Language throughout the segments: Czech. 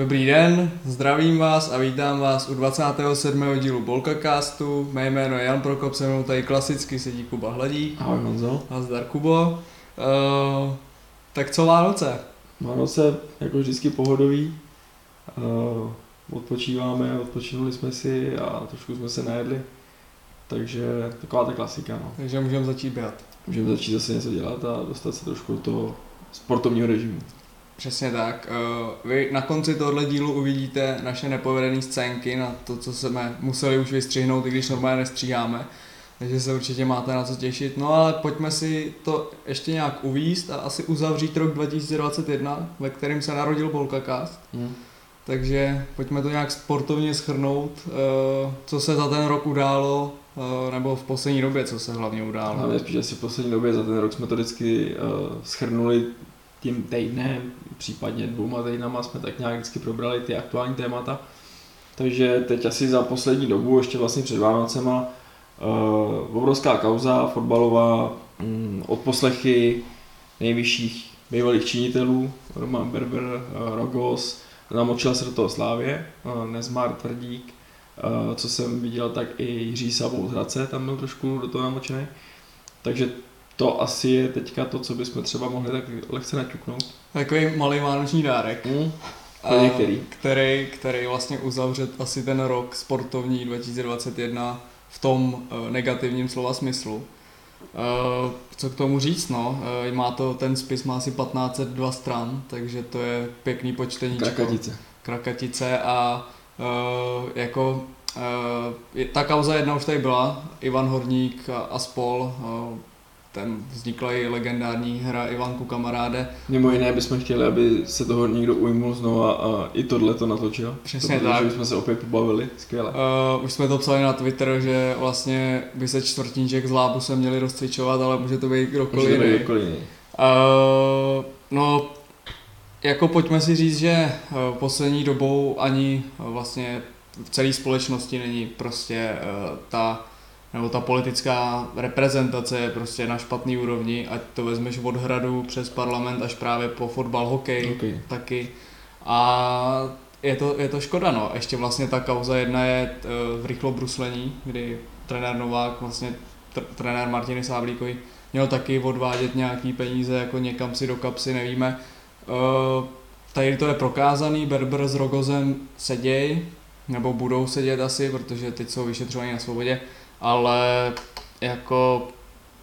Dobrý den, zdravím vás a vítám vás u 27. dílu Bolkacastu. Mé jméno je Jan Prokop, se mnou tady klasicky sedí Kuba Hladík. Ahoj Honzo. A zdar Kubo. Uh, tak co Vánoce? Vánoce jako vždycky pohodový. Uh, odpočíváme, odpočinuli jsme si a trošku jsme se najedli. Takže taková ta klasika. No. Takže můžeme začít běhat. Můžeme začít zase něco dělat a dostat se trošku do toho sportovního režimu. Přesně tak. Eh, vy na konci tohohle dílu uvidíte naše nepovedené scénky na to, co jsme museli už vystřihnout, i když normálně nestříháme. Takže se určitě máte na co těšit. No ale pojďme si to ještě nějak uvíst a asi uzavřít rok 2021, ve kterém se narodil Bolkacast. Hmm. Takže pojďme to nějak sportovně schrnout, eh, co se za ten rok událo, eh, nebo v poslední době, co se hlavně událo. Hlavně spíš asi v poslední době, za ten rok jsme to vždycky schrnuli tím týdnem, případně dvouma týdnama jsme tak nějak vždycky probrali ty aktuální témata. Takže teď asi za poslední dobu, ještě vlastně před Vánocema, uh, obrovská kauza fotbalová, um, odposlechy nejvyšších bývalých činitelů, Roman Berber, uh, Rogos, namočil se do toho Slávě, uh, Nezmar Tvrdík, uh, co jsem viděl, tak i Jiří Sabou z Hradce tam byl trošku do toho namočený. Takže to asi je teďka to, co bychom třeba mohli tak lehce naťuknout. Takový malý vánoční dárek. Mm. A, který? který? Který vlastně uzavře asi ten rok sportovní 2021 v tom uh, negativním slova smyslu. Uh, co k tomu říct, no, uh, má to, ten spis má asi 1502 stran, takže to je pěkný počtení. Krakatice. Krakatice a jako ta kauza jedna už tady byla, Ivan Horník a spol, ten vznikla i legendární hra Ivanku kamaráde. Mimo jiné bychom chtěli, aby se toho někdo ujmul znovu a i tohle to natočil. Přesně to, tak. Že jsme se opět pobavili, skvěle. Uh, už jsme to psali na Twitter, že vlastně by se čtvrtíček z Lábu se měli rozcvičovat, ale může to být kdokoliv jiný. Kdokoliv jiný. Uh, no, jako pojďme si říct, že uh, poslední dobou ani vlastně v celé společnosti není prostě uh, ta nebo ta politická reprezentace je prostě na špatný úrovni, ať to vezmeš od hradu přes parlament až právě po fotbal, hokej okay. taky. A je to, je to škoda, no. Ještě vlastně ta kauza jedna je eh, v rychlo bruslení, kdy trenér Novák, vlastně tr- trenér Martiny Sáblíkovi měl taky odvádět nějaký peníze jako někam si do kapsy, nevíme. Uh, tady to je prokázaný, Berber s Rogozem seděj, nebo budou sedět asi, protože teď jsou vyšetřovaní na svobodě ale jako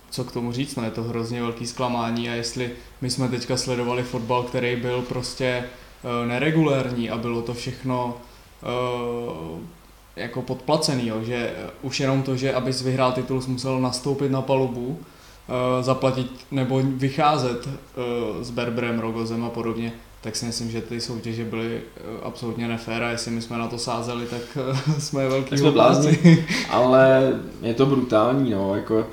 co k tomu říct, no je to hrozně velký zklamání a jestli my jsme teďka sledovali fotbal, který byl prostě uh, neregulérní a bylo to všechno uh, jako podplacený, jo, že už jenom to, že abys vyhrál titul, jsi musel nastoupit na palubu, zaplatit nebo vycházet s Berberem, Rogozem a podobně, tak si myslím, že ty soutěže byly eh, absolutně nefér a jestli my jsme na to sázeli, tak eh, jsme velký jsme blázni, ale je to brutální, no, jako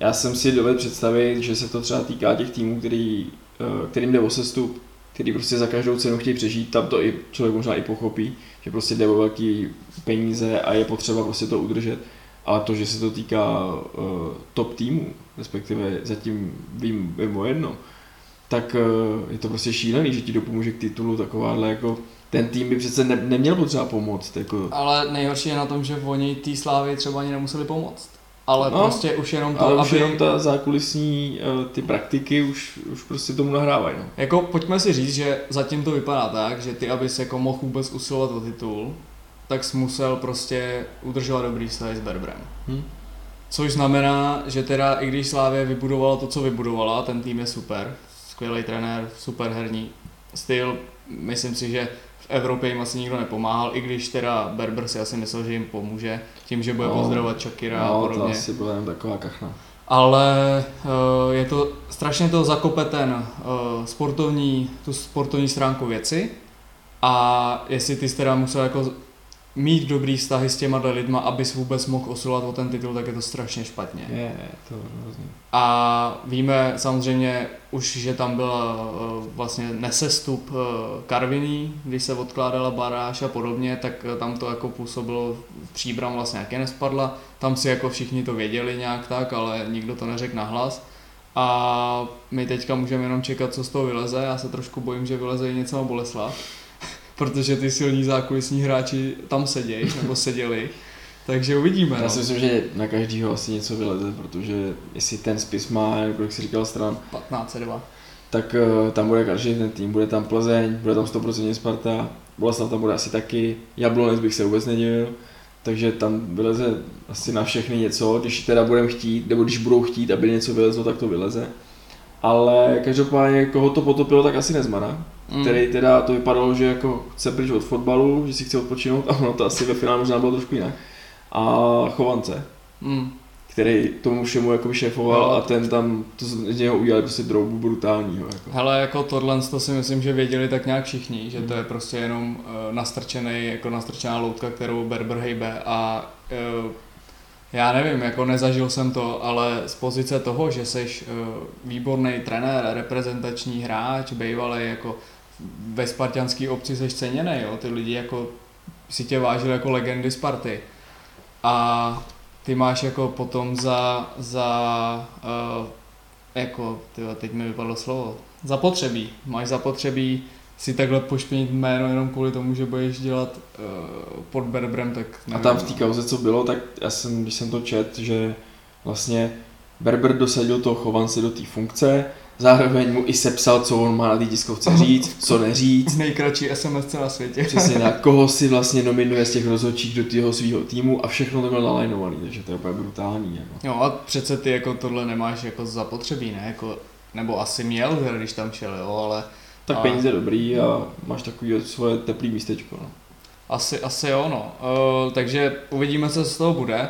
já jsem si dovedl představit, že se to třeba týká těch týmů, který, eh, kterým jde o sestup, který prostě za každou cenu chtějí přežít, tam to i člověk možná i pochopí, že prostě jde o velký peníze a je potřeba prostě to udržet. Ale to, že se to týká uh, top týmů, respektive zatím vím, vím o jedno, tak eh, je to prostě šílený, že ti dopomůže k titulu takováhle jako ten tým by přece ne, neměl potřeba pomoct. Jako. Ale nejhorší je na tom, že oni té slávy třeba ani nemuseli pomoct. Ale no, prostě už jenom to, ale aby... už jenom ta zákulisní uh, ty praktiky už, už prostě tomu nahrávají. No. Jako pojďme si říct, že zatím to vypadá tak, že ty, abys jako mohl vůbec usilovat o titul, tak jsi musel prostě udržovat dobrý vztah s Berbrem. Hmm. Což znamená, že teda i když Slávě vybudovala to, co vybudovala, ten tým je super, skvělý trenér, super herní styl. Myslím si, že v Evropě jim asi nikdo nepomáhal, i když teda Berber si asi myslel, že jim pomůže tím, že bude no, pozdravovat Shakira no, a podobně. to asi byla jen taková kachna. Ale uh, je to, strašně to zakope ten uh, sportovní, tu sportovní stránku věci a jestli ty jsi teda musel jako mít dobrý vztahy s těma lidma, abys vůbec mohl osilovat o ten titul, tak je to strašně špatně. Je, je to hrozně. A víme samozřejmě už, že tam byl uh, vlastně nesestup uh, Karviní, když se odkládala baráž a podobně, tak uh, tam to jako působilo příbram vlastně jaké nespadla. Tam si jako všichni to věděli nějak tak, ale nikdo to neřekl nahlas. A my teďka můžeme jenom čekat, co z toho vyleze. Já se trošku bojím, že vyleze i něco na Boleslav protože ty silní zákulisní hráči tam sedějí, nebo seděli. Takže uvidíme. Já no. si myslím, že na každýho asi něco vyleze, protože jestli ten spis má, jak jsi říkal, stran, 15-2. tak uh, tam bude každý ten tým, bude tam Plzeň, bude tam 100% Sparta, Boleslav tam bude asi taky, Jablonec bych se vůbec nedivil, takže tam vyleze asi na všechny něco, když teda budeme chtít, nebo když budou chtít, aby něco vylezlo, tak to vyleze. Ale každopádně, koho to potopilo, tak asi Nezmana, Mm. který teda to vypadalo, že jako chce pryč od fotbalu, že si chce odpočinout a ono to asi ve finále možná bylo trošku jinak. A Chovance, Mm. který tomu všemu jako šéfoval No. a ten tam to z něho udělali prostě droubu brutálního. Jako. Hele, jako tohle to si myslím, že věděli tak nějak všichni, že Hmm. to je prostě jenom uh, nastrčený, jako nastrčená loutka, kterou Berber hejbe a uh, já nevím, jako nezažil jsem to, ale z pozice toho, že jsi uh, výborný trenér, reprezentační hráč, bývalý jako ve spartianské obci jsi ceněný, jo? ty lidi jako si tě vážili jako legendy Sparty a ty máš jako potom za, za uh, jako, tyjo, teď mi vypadlo slovo, zapotřebí. Máš zapotřebí si takhle pošpinit jméno jenom kvůli tomu, že budeš dělat uh, pod Berbrem, tak A nevím. tam v té kauze, co bylo, tak já jsem, když jsem to čet, že vlastně Berber dosadil toho Chovance do té funkce, zároveň mu i sepsal, co on má na té tiskovce říct, co neříct, Nejkratší SMS na světě. přesně na koho si vlastně nominuje z těch rozhodčích do toho svého týmu a všechno to bylo nalajnovaný, takže to je úplně brutální. Jako. Jo a přece ty jako tohle nemáš jako zapotřebí, ne? Jako, nebo asi měl, když tam šel, jo, ale Tak A- peníze dobrý a máš takový svoje teplý místečko. No. Asi, asi jo, no. Uh, takže uvidíme, co z toho bude.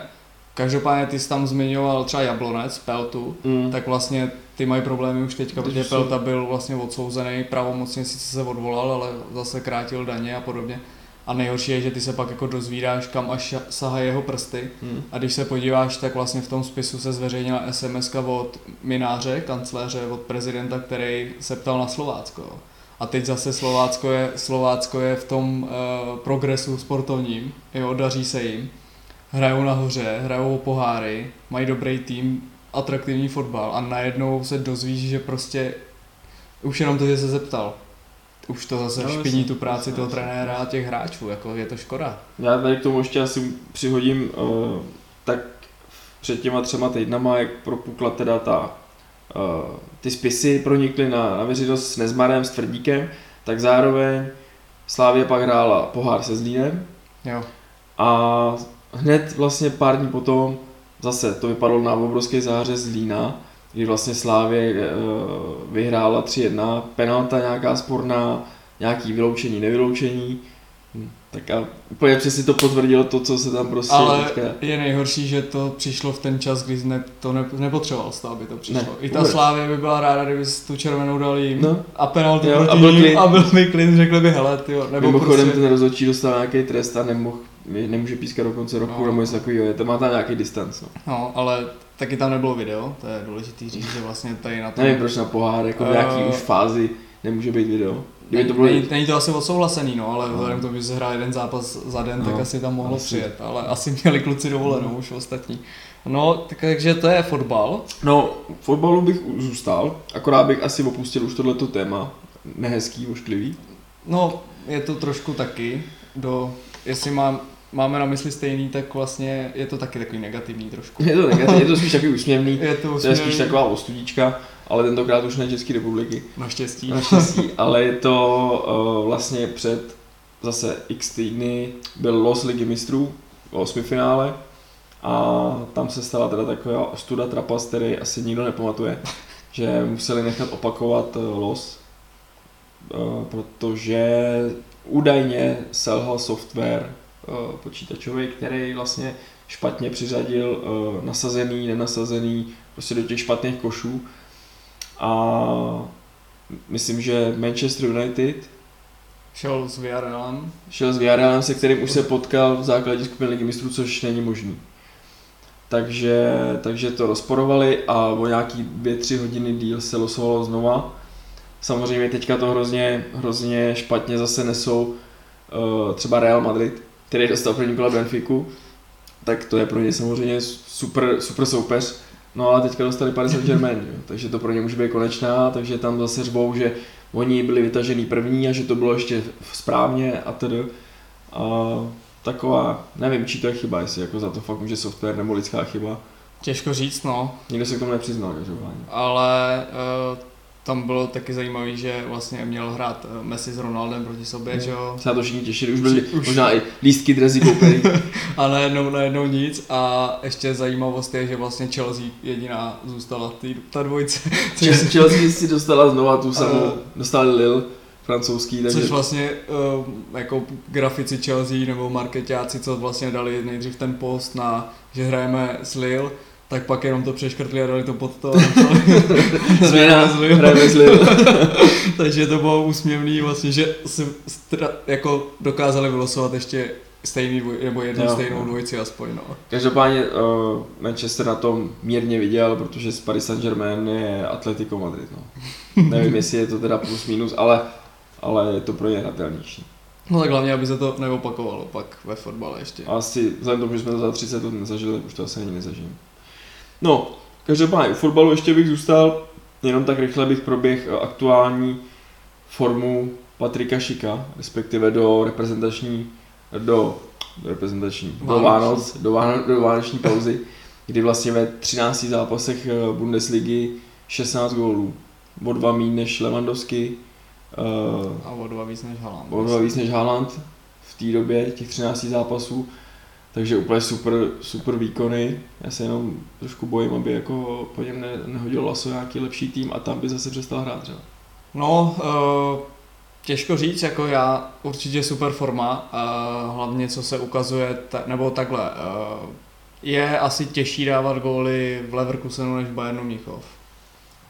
Každopádně ty jsi tam zmiňoval třeba Jablonec, Peltu, Mm. tak vlastně ty mají problémy už teďka, Teď protože Pelta byl vlastně odsouzený, pravomocně sice se odvolal, ale zase krátil daně a podobně. A nejhorší je, že ty se pak jako dozvídáš, kam až sahají jeho prsty. Mm. A když se podíváš, tak vlastně v tom spisu se zveřejnila SMS od mináře, kancléře, od prezidenta, který se ptal na Slovácko. A teď zase Slovácko je, Slovácko je v tom uh, progresu sportovním, jo, daří se jim. Hrajou nahoře, hrajou o poháry, mají dobrý tým, atraktivní fotbal a najednou se dozvíš, že prostě už jenom to, že se zeptal. Už to zase No, špiní tu práci jasně, toho trenéra a těch hráčů, jako je to škoda. Já tady k tomu ještě asi přihodím, uh, tak před těma třema týdnama, jak propukla teda ta, uh, ty spisy pronikly na, na veřejnost s Nezmarem, s Tvrdíkem, tak zároveň Slávě pak hrála pohár se Zlínem Jo. a hned vlastně pár dní potom zase to vypadalo na obrovské záře z Lína, kdy vlastně Slávě uh, vyhrála 3-1, penalta nějaká sporná, nějaký vyloučení, nevyloučení. Hm, Tak a úplně přesně to potvrdilo to, co se tam prostě Ale teďka... je nejhorší, že to přišlo v ten čas, kdy ne, to ne, nepotřeboval to, aby to přišlo. Ne, I ta vůbec. Slávě by byla ráda, kdyby si tu červenou dal jim. No. A penalty Jo, proti a byl klid. a byl by klid, řekli by hele, tyjo, nebo Mimochodem prostě, ten rozhodčí dostal nějaký trest a nemohl, nemůže pískat do konce roku No. nebo něco takového, je to má tam nějaký distanc. No. No, ale taky tam nebylo video, to je důležitý říct, že vlastně tady na tom... Nevím proč na pohár, jako v nějaký už fázi nemůže být video. Kdyby to bylo... Není, není, to asi odsouhlasený, no, ale No. vzhledem k tomu, že se hrál jeden zápas za den, tak No, asi tam mohlo asi. přijet, ale asi měli kluci dovolenou No. už ostatní. No, tak, takže to je fotbal. No, fotbalu bych zůstal, akorát bych asi opustil už tohleto téma, nehezký, ošklivý. No, je to trošku taky, do, jestli mám, máme na mysli stejný, tak vlastně je to taky takový negativní trošku. Je to negativní, je to spíš takový úsměvný, Je to, to je spíš usměvný, taková ostudička, ale tentokrát už ne České republiky, Naštěstí. naštěstí, ale je to uh, vlastně před zase x týdny byl los ligy mistrů, osmifinále a tam se stala teda taková ostuda trapas, který asi nikdo nepamatuje, že museli nechat opakovat uh, los, uh, protože údajně selhal software počítačový, který vlastně špatně přiřadil uh, nasazený, nenasazený, prostě do těch špatných košů a myslím, že Manchester United Šel s VRLem. šel s Villarrealem, se kterým už se potkal v základě skupiny ligy mistrů, což není možný. Takže, takže to rozporovali a o nějaký dvě, tři hodiny díl se losovalo znova. Samozřejmě teďka to hrozně, hrozně špatně zase nesou uh, třeba Real Madrid, který dostal první kole Benfiku, tak to je pro ně samozřejmě super, super soupeř No a teďka dostali Paris Saint-Germain, jo, takže to pro ně může být konečná, takže tam zase řvou, že oni byli vytažený první a že to bylo ještě správně a tedy. A taková, nevím, či to je chyba, jestli jako za to fakt může software nebo lidská chyba. Těžko říct, no, Nikdo se k tomu nepřiznal, každopádně. ale uh, tam bylo taky zajímavé, že vlastně měl hrát eh, Messi s Ronaldem proti sobě, že jo. Se na to všichni těšili, už byli Už. možná i lístky dresy koupený. A najednou, najednou nic a ještě zajímavost je, že vlastně Chelsea jediná zůstala tý, ta dvojce, což, Chelsea Chelsea si dostala znova tu samou, Ano. dostali Lille, francouzský, takže což vlastně uh, jako grafici Chelsea nebo marketáci, co vlastně dali nejdřív ten post na, že hrajeme s Lille, tak pak jenom to přeškrtli a dali to pod to. změna. Takže to bylo úsměvný vlastně, že si stra, jako dokázali vylosovat ještě stejný nebo jednu Jo, stejnou dvojici aspoň, no. Každopádně uh, Manchester na tom mírně viděl, protože z Paris Saint-Germain je Atletico Madrid. No. Nevím, jestli je to teda plus minus, ale, ale je to pro ně hratelnější. No tak hlavně, aby se to neopakovalo pak ve fotbale ještě. Asi vzhledem tomu, že jsme to za 30 let nezažili, už to asi ani nezažijeme. No, každopádně u fotbalu ještě bych zůstal, jenom tak rychle bych proběh eh, aktuální formu Patrika Šika, respektive do reprezentační, do, do reprezentační, do Vánoční. Vánoc, do, Váno, do vánoční pauzy, kdy vlastně ve 13 zápasech eh, Bundesligy 16 gólů, o dva míň než Lewandowski, eh, A o dva víc než Haaland. O dva víc než Haaland v té době, těch 13 zápasů. Takže úplně super, super výkony. Já se jenom trošku bojím, aby jako po něm ne, nehodil laso nějaký lepší tým a tam by zase přestal hrát třeba. No, uh, těžko říct, jako já určitě super forma, uh, hlavně co se ukazuje, nebo takhle, uh, je asi těžší dávat góly v Leverkusenu než v Bayernu Mnichov,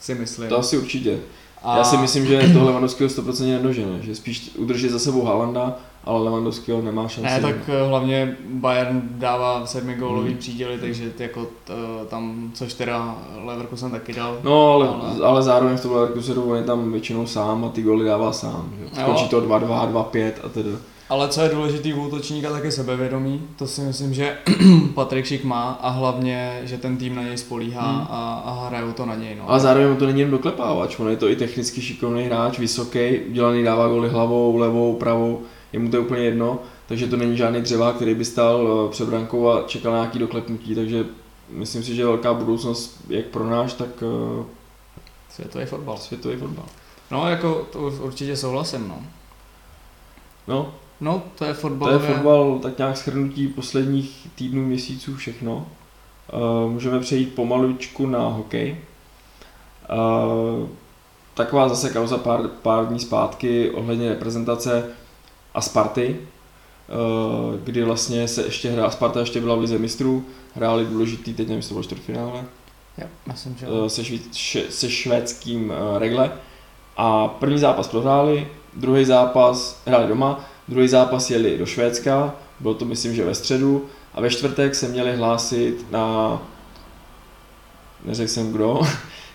si myslím. To asi určitě. A Já si myslím, že tohle Lewandowskiho 100% nedožene, že spíš udrží za sebou Haalanda, ale Lewandowskiho nemá šanci. Ne, tak eh, hlavně Bayern dává sedmi gólový Hmm. příděly, takže ty jako t, tam, což teda Leverkusen taky dal. No, ale, Ale- ale zároveň v tom Leverkusenu on je tam většinou sám a ty goly dává sám. Že? Jo. Končí to 2-2, 2-5 a tedy. Ale co je důležitý u útočníka, tak je sebevědomí. To si myslím, že Patrik Šik má a hlavně, že ten tým na něj spolíhá Hmm. a, a hrajou to na něj. No. Ale zároveň mu to není jen doklepávač, on je to i technicky šikovný hráč, vysoký, udělaný, dává goly hlavou, levou, pravou, je mu to úplně jedno, takže to není žádný dřevák, který by stál eh, před brankou a čekal na nějaký doklepnutí, takže myslím si, že velká budoucnost jak pro náš, tak eh, Světový fotbal. světový fotbal. No, jako to určitě souhlasím, no. No, No, to je to fotbal. je fotbal tak nějak schrnutí posledních týdnů, měsíců, všechno. Eh, Můžeme přejít pomaličku na hokej. Eh, Taková zase kauza pár, pár dní zpátky ohledně reprezentace a Sparty, eh, kdy vlastně se ještě hrá, Sparta ještě byla v lize mistrů, hráli důležitý, teď nevím, jestli to bylo čtvrtfinále, Jo, myslím, že se, še, se švédským regle. A první zápas prohráli, druhý zápas hráli doma, druhý zápas jeli do Švédska, bylo to myslím, že ve středu, a ve čtvrtek se měli hlásit na, neřekl jsem kdo,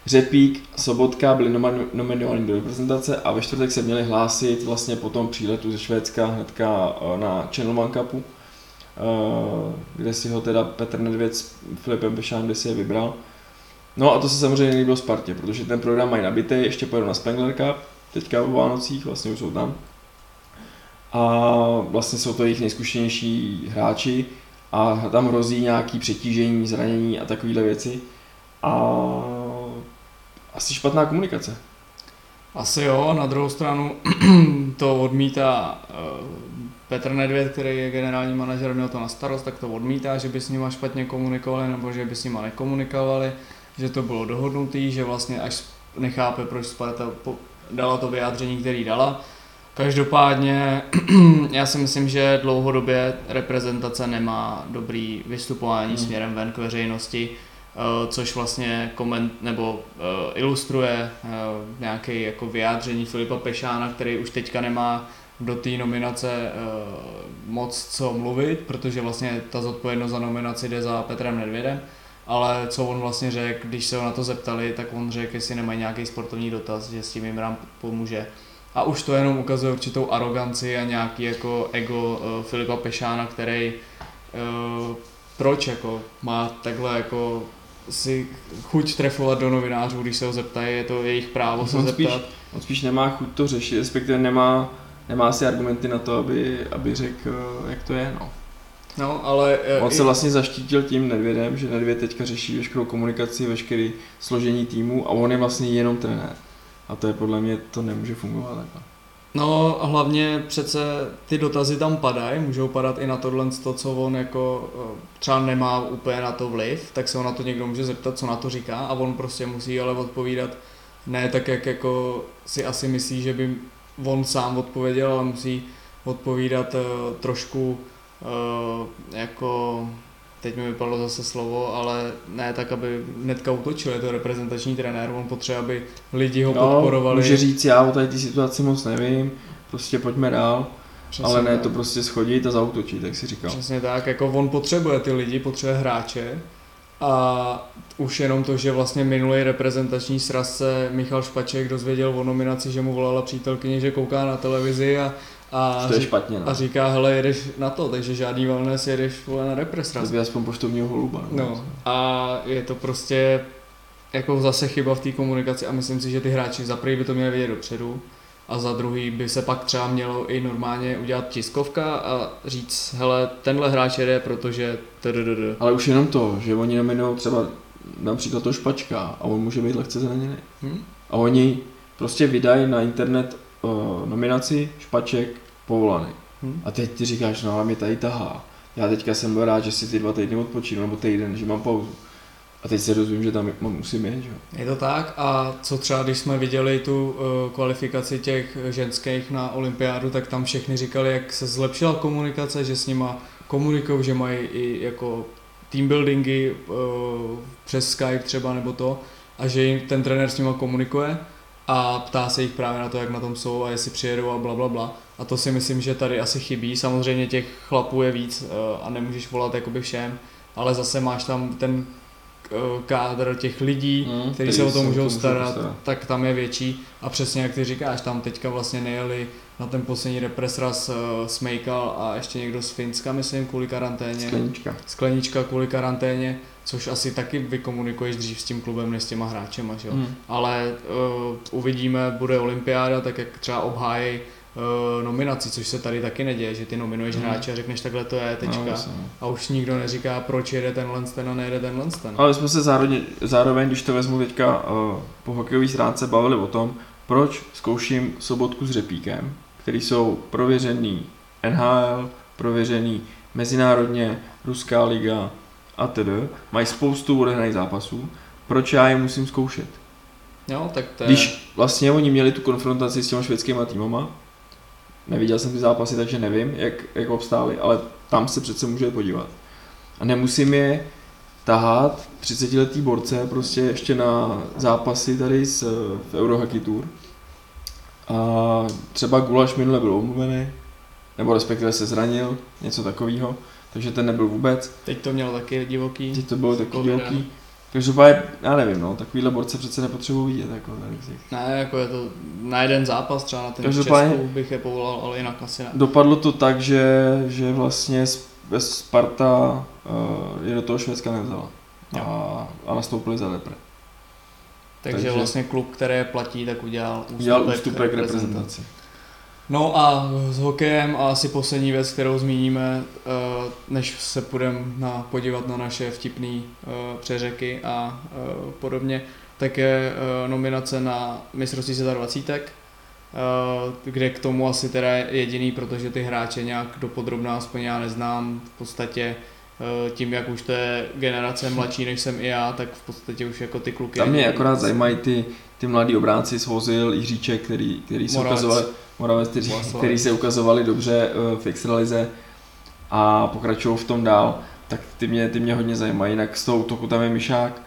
Řepík, Sobotka byli nominovaní do reprezentace a ve čtvrtek se měli hlásit vlastně po tom příletu ze Švédska hnedka eh, na Channelman Cupu, eh, kde si ho teda Petr Nedvěd s Filipem Pešán, kde si je vybral. No a to se samozřejmě nelíbilo Spartě, protože ten program mají nabitý, ještě pojedou na Spengler Cup, teďka o Vánocích, vlastně už jsou tam. A vlastně jsou to jejich nejzkušenější hráči a tam hrozí nějaký přetížení, zranění a takovéhle věci. A asi špatná komunikace. Asi jo, na druhou stranu to odmítá eh, Petr Nedvěd, který je generální manažer, měl to na starost, tak to odmítá, že by s nima špatně komunikovali nebo že by s nima nekomunikovali, že to bylo dohodnutý, že vlastně až nechápe, proč Sparta dala to vyjádření, který dala. Každopádně já si myslím, že dlouhodobě reprezentace nemá dobrý vystupování Hmm. směrem ven k veřejnosti, eh, což vlastně koment, nebo eh, ilustruje eh, nějaké jako vyjádření Filipa Pešána, který už teďka nemá do té nominace moc co mluvit, protože vlastně ta zodpovědnost za nominaci jde za Petrem Nedvědem, ale co on vlastně řekl, když se ho na to zeptali, tak on řekl, jestli nemají nějaký sportovní dotaz, že s tím jim rám pomůže. A už to jenom ukazuje určitou aroganci a nějaký jako ego uh, Filipa Pešána, který uh, proč jako má takhle jako si chuť trefovat do novinářů, když se ho zeptají, je to jejich právo se On zeptat. spíš- On spíš nemá chuť to řešit, respektive nemá, nemá si argumenty na to, aby, aby řekl, eh, jak to je. No. No, ale On i- se vlastně zaštítil tím Nedvědem, že Nedvěd teďka řeší veškerou komunikaci, veškerý složení týmu a on je vlastně jenom trenér. A to je podle mě, to nemůže fungovat takhle. No a hlavně přece ty dotazy tam padají, můžou padat i na tohle, to, co on jako eh, třeba nemá úplně na to vliv, tak se ho na to někdo může zeptat, co na to říká a on prostě musí ale odpovídat ne tak, jak jako si asi myslí, že by on sám odpověděl, ale musí odpovídat eh, trošku eh, jako teď mi vypadlo zase slovo, ale ne tak, aby hnedka utočil, je to reprezentační trenér, on potřebuje, aby lidi ho podporovali. No, může říct, já o tady té situaci moc nevím, prostě pojďme dál, Přesně ale ne tak. to prostě schodit a zautočit, jak si říkal. Přesně tak, jako on potřebuje ty lidi, potřebuje hráče a už jenom to, že vlastně minulý reprezentační sraz se Michal Špaček dozvěděl o nominaci, že mu volala přítelkyně, že kouká na televizi a, a, To je špatně, no. a říká, hele, jedeš na to, takže žádný wellness, jedeš vole na repres To raz. by aspoň poštovního holuba. No a je to prostě jako zase chyba v té komunikaci a myslím si, že ty hráči za prvý by to měli vědět dopředu a za druhý by se pak třeba mělo i normálně udělat tiskovka a říct, hele, tenhle hráč jede, protože tdd. Ale už jenom to, že oni nominují třeba například to špačka a on může být lehce zraněný. Hm? A oni prostě vydají na internet uh, nominaci špaček povolaný. Hm? A teď ty říkáš, no ale mě tady tahá. Já teďka jsem byl rád, že si ty dva týdny odpočinu, nebo týden, že mám pauzu. A teď se dozvím, že tam musím jet, že. Je to tak a co třeba, když jsme viděli tu uh, kvalifikaci těch ženských na olympiádu, tak tam všechny říkali, jak se zlepšila komunikace, že s nima komunikují, že mají i jako team buildingy uh, přes Skype třeba nebo to a že jim ten trenér s nima komunikuje a ptá se jich právě na to, jak na tom jsou a jestli přijedou a bla bla bla. A to si myslím, že tady asi chybí. Samozřejmě těch chlapů je víc uh, a nemůžeš volat jakoby všem, ale zase máš tam ten eh, kádr těch lidí, Mm, který se o to můžou starat, tak tam je větší. A přesně jak ty říkáš, tam teďka vlastně nejeli na ten poslední represraz uh, Smejkal a ještě někdo z Finska, myslím, kvůli karanténě. Sklenička. Sklenička kvůli karanténě, což asi taky vykomunikuješ dřív s tím klubem, než s těma hráčema, že jo. Mm. Ale uh, uvidíme, bude olympiáda, tak jak třeba obhájí uh, nominaci, což se tady taky neděje, že ty nominuješ Mhm. hráče a řekneš takhle to je, tečka. No, no. a už nikdo neříká, proč jede tenhle ten a nejede tenhle ten. Ale jsme se zároveň, zároveň když to vezmu teďka uh, po hokejové stránce, bavili o tom, proč zkouším sobotku s řepíkem, který jsou prověřený NHL, prověřený mezinárodně, Ruská liga a tedy, mají spoustu odehraných zápasů, proč já je musím zkoušet? Jo, tak to je... Když vlastně oni měli tu konfrontaci s těma švédskýma týmama, neviděl jsem ty zápasy, takže nevím, jak, jak obstáli, ale tam se přece může podívat. A nemusím je tahat 30 letý borce prostě ještě na zápasy tady z, v Eurohockey Tour. A třeba Gulaš minule byl omluvený, nebo respektive se zranil, něco takového, takže ten nebyl vůbec. Teď to mělo taky divoký. Teď to bylo taky divoký. Každopádně, já nevím, no, takovýhle borce přece nepotřebuji vidět, jako Ne, jako je to na jeden zápas, třeba na ten Každopádně- Česku bych je povolal, ale jinak asi ne. Dopadlo to tak, že, že vlastně Sp- Sparta uh, je do toho Švédska nevzala. A, a nastoupili za repre. Takže, takže- vlastně klub, který je platí, tak udělal ústupek, Udělal ústupek reprezentaci. No a s hokejem a asi poslední věc, kterou zmíníme, eh, než se půjdeme na, podívat na naše vtipné přeřeky a eh, podobně, tak je eh, nominace na mistrovství světa 20, eh, kde k tomu asi teda je jediný, protože ty hráče nějak dopodrobná aspoň já neznám, v podstatě eh, tím, jak už to je generace mladší než jsem i já, tak v podstatě už jako ty kluky... Tam mě akorát zajímají ty, ty mladí obránci Svozil, Jiříček, který, který se ukazovali, Moravec, který, který se ukazovali dobře eh, v extralize a pokračují v tom dál, tak ty mě, ty mě hodně zajímají. Jinak z toho útoku tam je Mišák,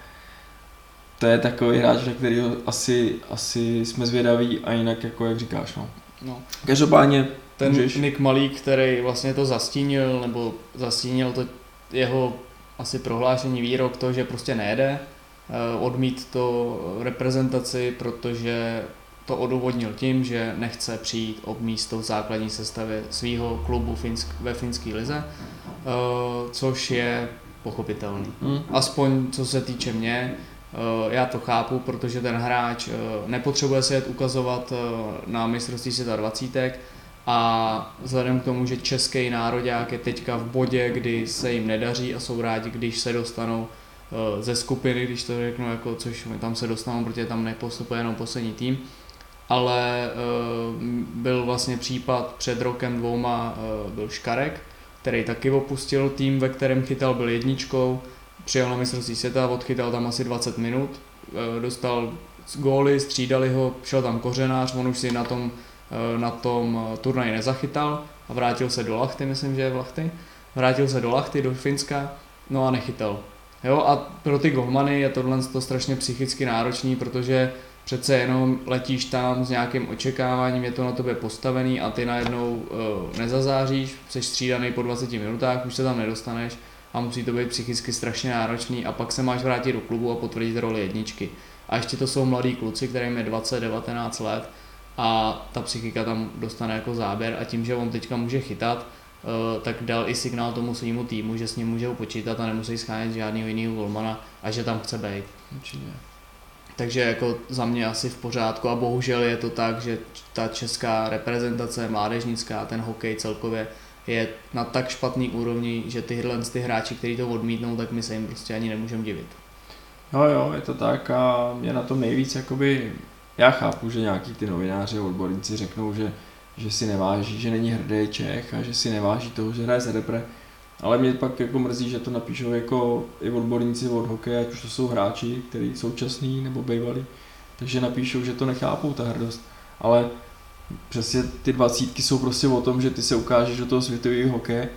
to je takový hráč, na kterého asi, asi jsme zvědaví a jinak jako jak říkáš. No. No. Každopádně Ten můžeš. Nick Malík, který vlastně to zastínil, nebo zastínil to jeho asi prohlášení výrok, to, že prostě nejede, eh, odmít to reprezentaci, protože to odůvodnil tím, že nechce přijít o místo v základní sestavě svého klubu finsk, ve finské lize, eh, což je pochopitelný. Hmm. Aspoň co se týče mě, eh, já to chápu, protože ten hráč nepotřebuje se jet ukazovat na mistrovství světa 20 a vzhledem k tomu, že český nároďák je teďka v bodě, kdy se jim nedaří a jsou rádi, když se dostanou ze skupiny, když to řeknu, jako, což tam se dostanou, protože tam nepostupuje jenom poslední tým, ale byl vlastně případ před rokem dvouma, byl Škarek, který taky opustil tým, ve kterém chytal, byl jedničkou, přijel na mistrovství světa, odchytal tam asi 20 minut, eh, dostal góly, střídali ho, šel tam kořenář, on už si na tom, eh, na tom eh, turnaji nezachytal a vrátil se do Lachty, myslím, že je v Lachty. Vrátil se do Lachty, do Finska, no a nechytal. Jo, a pro ty golmany je tohle to strašně psychicky náročný, protože přece jenom letíš tam s nějakým očekáváním, je to na tobě postavený a ty najednou uh, nezazáříš, jsi střídaný po 20 minutách, už se tam nedostaneš a musí to být psychicky strašně náročný a pak se máš vrátit do klubu a potvrdit roli jedničky. A ještě to jsou mladí kluci, kterým je 20-19 let a ta psychika tam dostane jako záběr a tím, že on teďka může chytat, uh, tak dal i signál tomu svýmu týmu, že s ním může počítat a nemusí schánět žádného jiného golmana a že tam chce být. Určitě. Takže jako za mě asi v pořádku a bohužel je to tak, že ta česká reprezentace, mládežnická, ten hokej celkově je na tak špatný úrovni, že tyhle ty hráči, kteří to odmítnou, tak my se jim prostě ani nemůžeme divit. Jo, jo, je to tak a mě na tom nejvíc jakoby, já chápu, že nějaký ty novináři a odborníci řeknou, že, že si neváží, že není hrdý Čech a že si neváží toho, že hraje za repre, ale mě pak jako mrzí, že to napíšou jako i odborníci od hokeje, ať už to jsou hráči, kteří jsou časní nebo bývalí, takže napíšou, že to nechápou ta hrdost. Ale přesně ty dvacítky jsou prostě o tom, že ty se ukážeš do toho světového hokeje,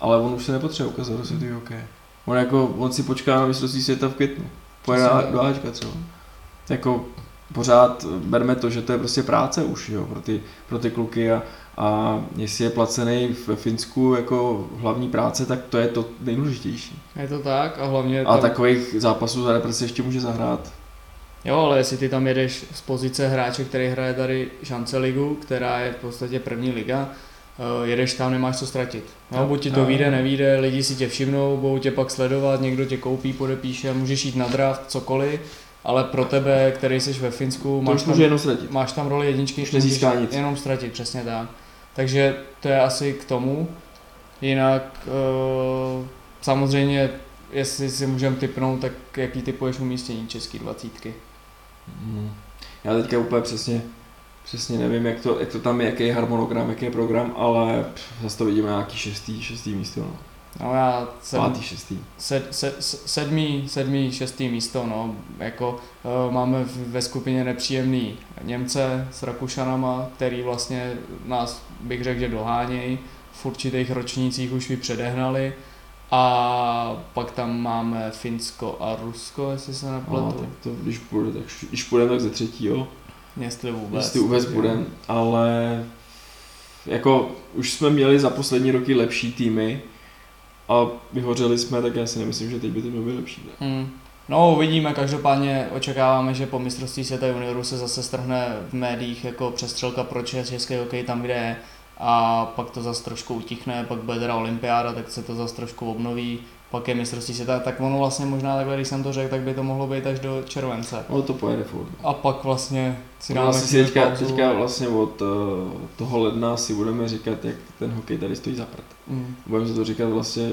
ale on už se nepotřebuje ukázat do světového hokeje. On, jako, on si počká na mistrovství světa v květnu. Pojede do Ačka třeba. Jako pořád berme to, že to je prostě práce už jo, pro, ty, pro ty kluky a, a jestli je placený ve Finsku jako hlavní práce, tak to je to nejdůležitější. Je to tak a hlavně... A takových zápasů za represi ještě může zahrát. Jo, ale jestli ty tam jedeš z pozice hráče, který hraje tady šance ligu, která je v podstatě první liga, uh, jedeš tam, nemáš co ztratit. No, buď ti to vyjde, nevíde, lidi si tě všimnou, budou tě pak sledovat, někdo tě koupí, podepíše, můžeš jít na draft, cokoliv, ale pro tebe, který jsi ve Finsku, máš tam, jenom ztratit. máš tam roli jedničky, Už nezíská nic. jenom ztratit, přesně tak. Takže to je asi k tomu. Jinak uh, samozřejmě, jestli si můžeme typnout, tak jaký typuješ umístění český dvacítky? Hmm. Já teďka úplně přesně, přesně nevím, jak to, jak to tam je, jaký je harmonogram, jaký je program, ale zase to vidíme nějaký šestý, šestý místo. No. No já sedm, Pátý, šestý. Sed, se, sedmý, sedmý, šestý místo, no, jako uh, máme ve skupině nepříjemný Němce s Rakušanama, který vlastně nás, bych řekl, že dohánějí, v určitých ročnících už by předehnali a pak tam máme Finsko a Rusko, jestli se nepletu. A, tak to, když půjde, tak, když půjdeme, tak ze třetího. Jestli vůbec. Jestli vůbec budeme, ale jako už jsme měli za poslední roky lepší týmy, a vyhořeli jsme, tak já si nemyslím, že teď by to mělo být lepší. Ne? Hmm. No uvidíme, každopádně očekáváme, že po mistrovství světa juniorů se zase strhne v médiích jako přestřelka pro český hokej tam, kde je a pak to zase trošku utichne, pak bude teda olympiáda, tak se to zase trošku obnoví, pak je mistrovství světa, tak ono vlastně možná takhle, když jsem to řekl, tak by to mohlo být až do července. No to pojede furt. A pak vlastně si dáme vlastně si teďka, teďka vlastně od uh, toho ledna si budeme říkat, jak ten hokej tady stojí za prd. Mm. Budeme se to říkat vlastně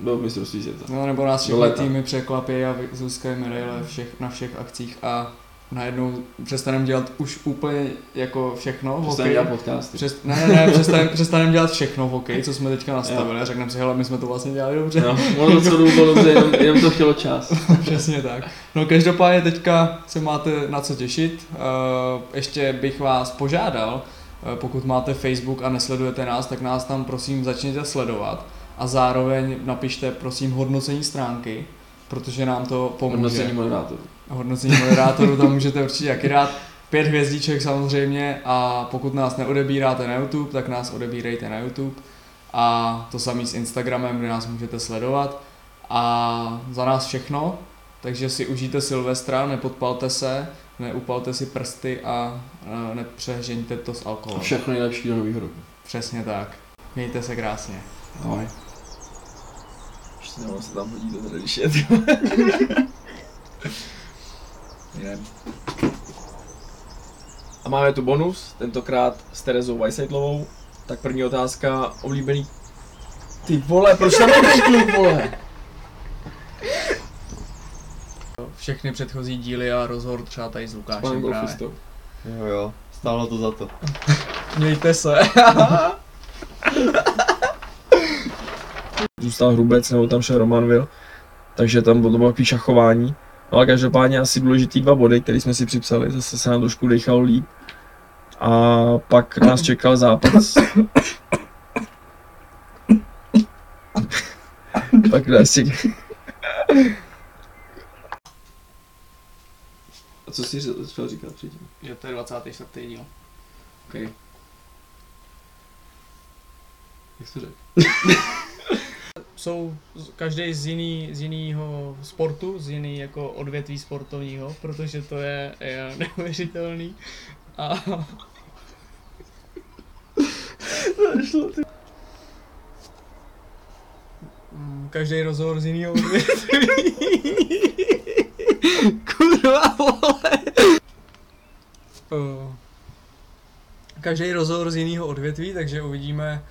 do mistrovství světa. No nebo nás všechny týmy překvapí a získají medaile všech, na všech akcích a najednou přestaneme dělat už úplně jako všechno v hokeji. dělat podcasty. Přes, ne, ne, ne, přestaneme, přestaneme dělat všechno v hokeji, co jsme teďka nastavili a řekneme si, hele, my jsme to vlastně dělali dobře. No, ono to bylo dobře, jenom, jenom to chtělo čas. Přesně tak. No každopádně teďka se máte na co těšit. Uh, ještě bych vás požádal, uh, pokud máte Facebook a nesledujete nás, tak nás tam prosím začněte sledovat a zároveň napište prosím hodnocení stránky, protože nám to pomůže. Hodnocení moderátorů. Hodnocení moderátorů tam můžete určitě jaký dát. Pět hvězdiček samozřejmě a pokud nás neodebíráte na YouTube, tak nás odebírejte na YouTube a to samý s Instagramem, kde nás můžete sledovat a za nás všechno, takže si užijte Silvestra, nepodpalte se, neupalte si prsty a nepřežeňte to s alkoholem. Všechno nejlepší do nového roku. Přesně tak. Mějte se krásně. Ahoj. Nebo se tam hodí je. Jdem. A máme tu bonus, tentokrát s Terezou Weisseitlovou. Tak první otázka, oblíbený... Ty vole, proč tam nejdeš klub, vole? Všechny předchozí díly a rozhovor třeba tady s Lukášem právě. Jo, jo, stálo to za to. Mějte se. Zůstal Hrubec, nebo tam šel Romanville, takže tam bylo to bylo takový šachování. No ale každopádně asi důležitý dva body, které jsme si připsali, zase se nám trošku dechalo líp. A pak nás čekal zápas. pak nás čekal... A co jsi chtěl říkat předtím? Je to je 24. díl. Okay. Jak jsi to řekl? Jsou každý z jiný, z jiného sportu, z jiný jako odvětví sportovního, protože to je, je neuvěřitelný. A Mm, Každý rozhovor z jiného odvětví. Kurva, vole. Eh, Každý rozhovor z jiného odvětví, takže uvidíme,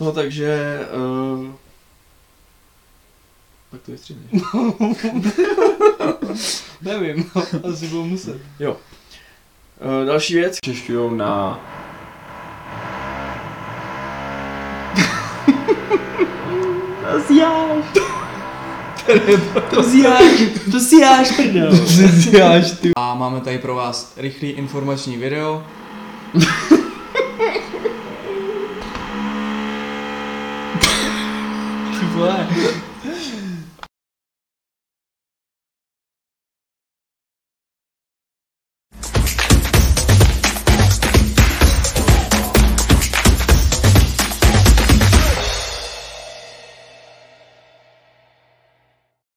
No takže... Uh... Tak to vystříhneš. nevím, asi budu muset. Jo. Uh, další věc. Češťujou na... to zjáš. to zjáš, to zjáš, prdel. Zjáš ty. A máme tady pro vás rychlý informační video.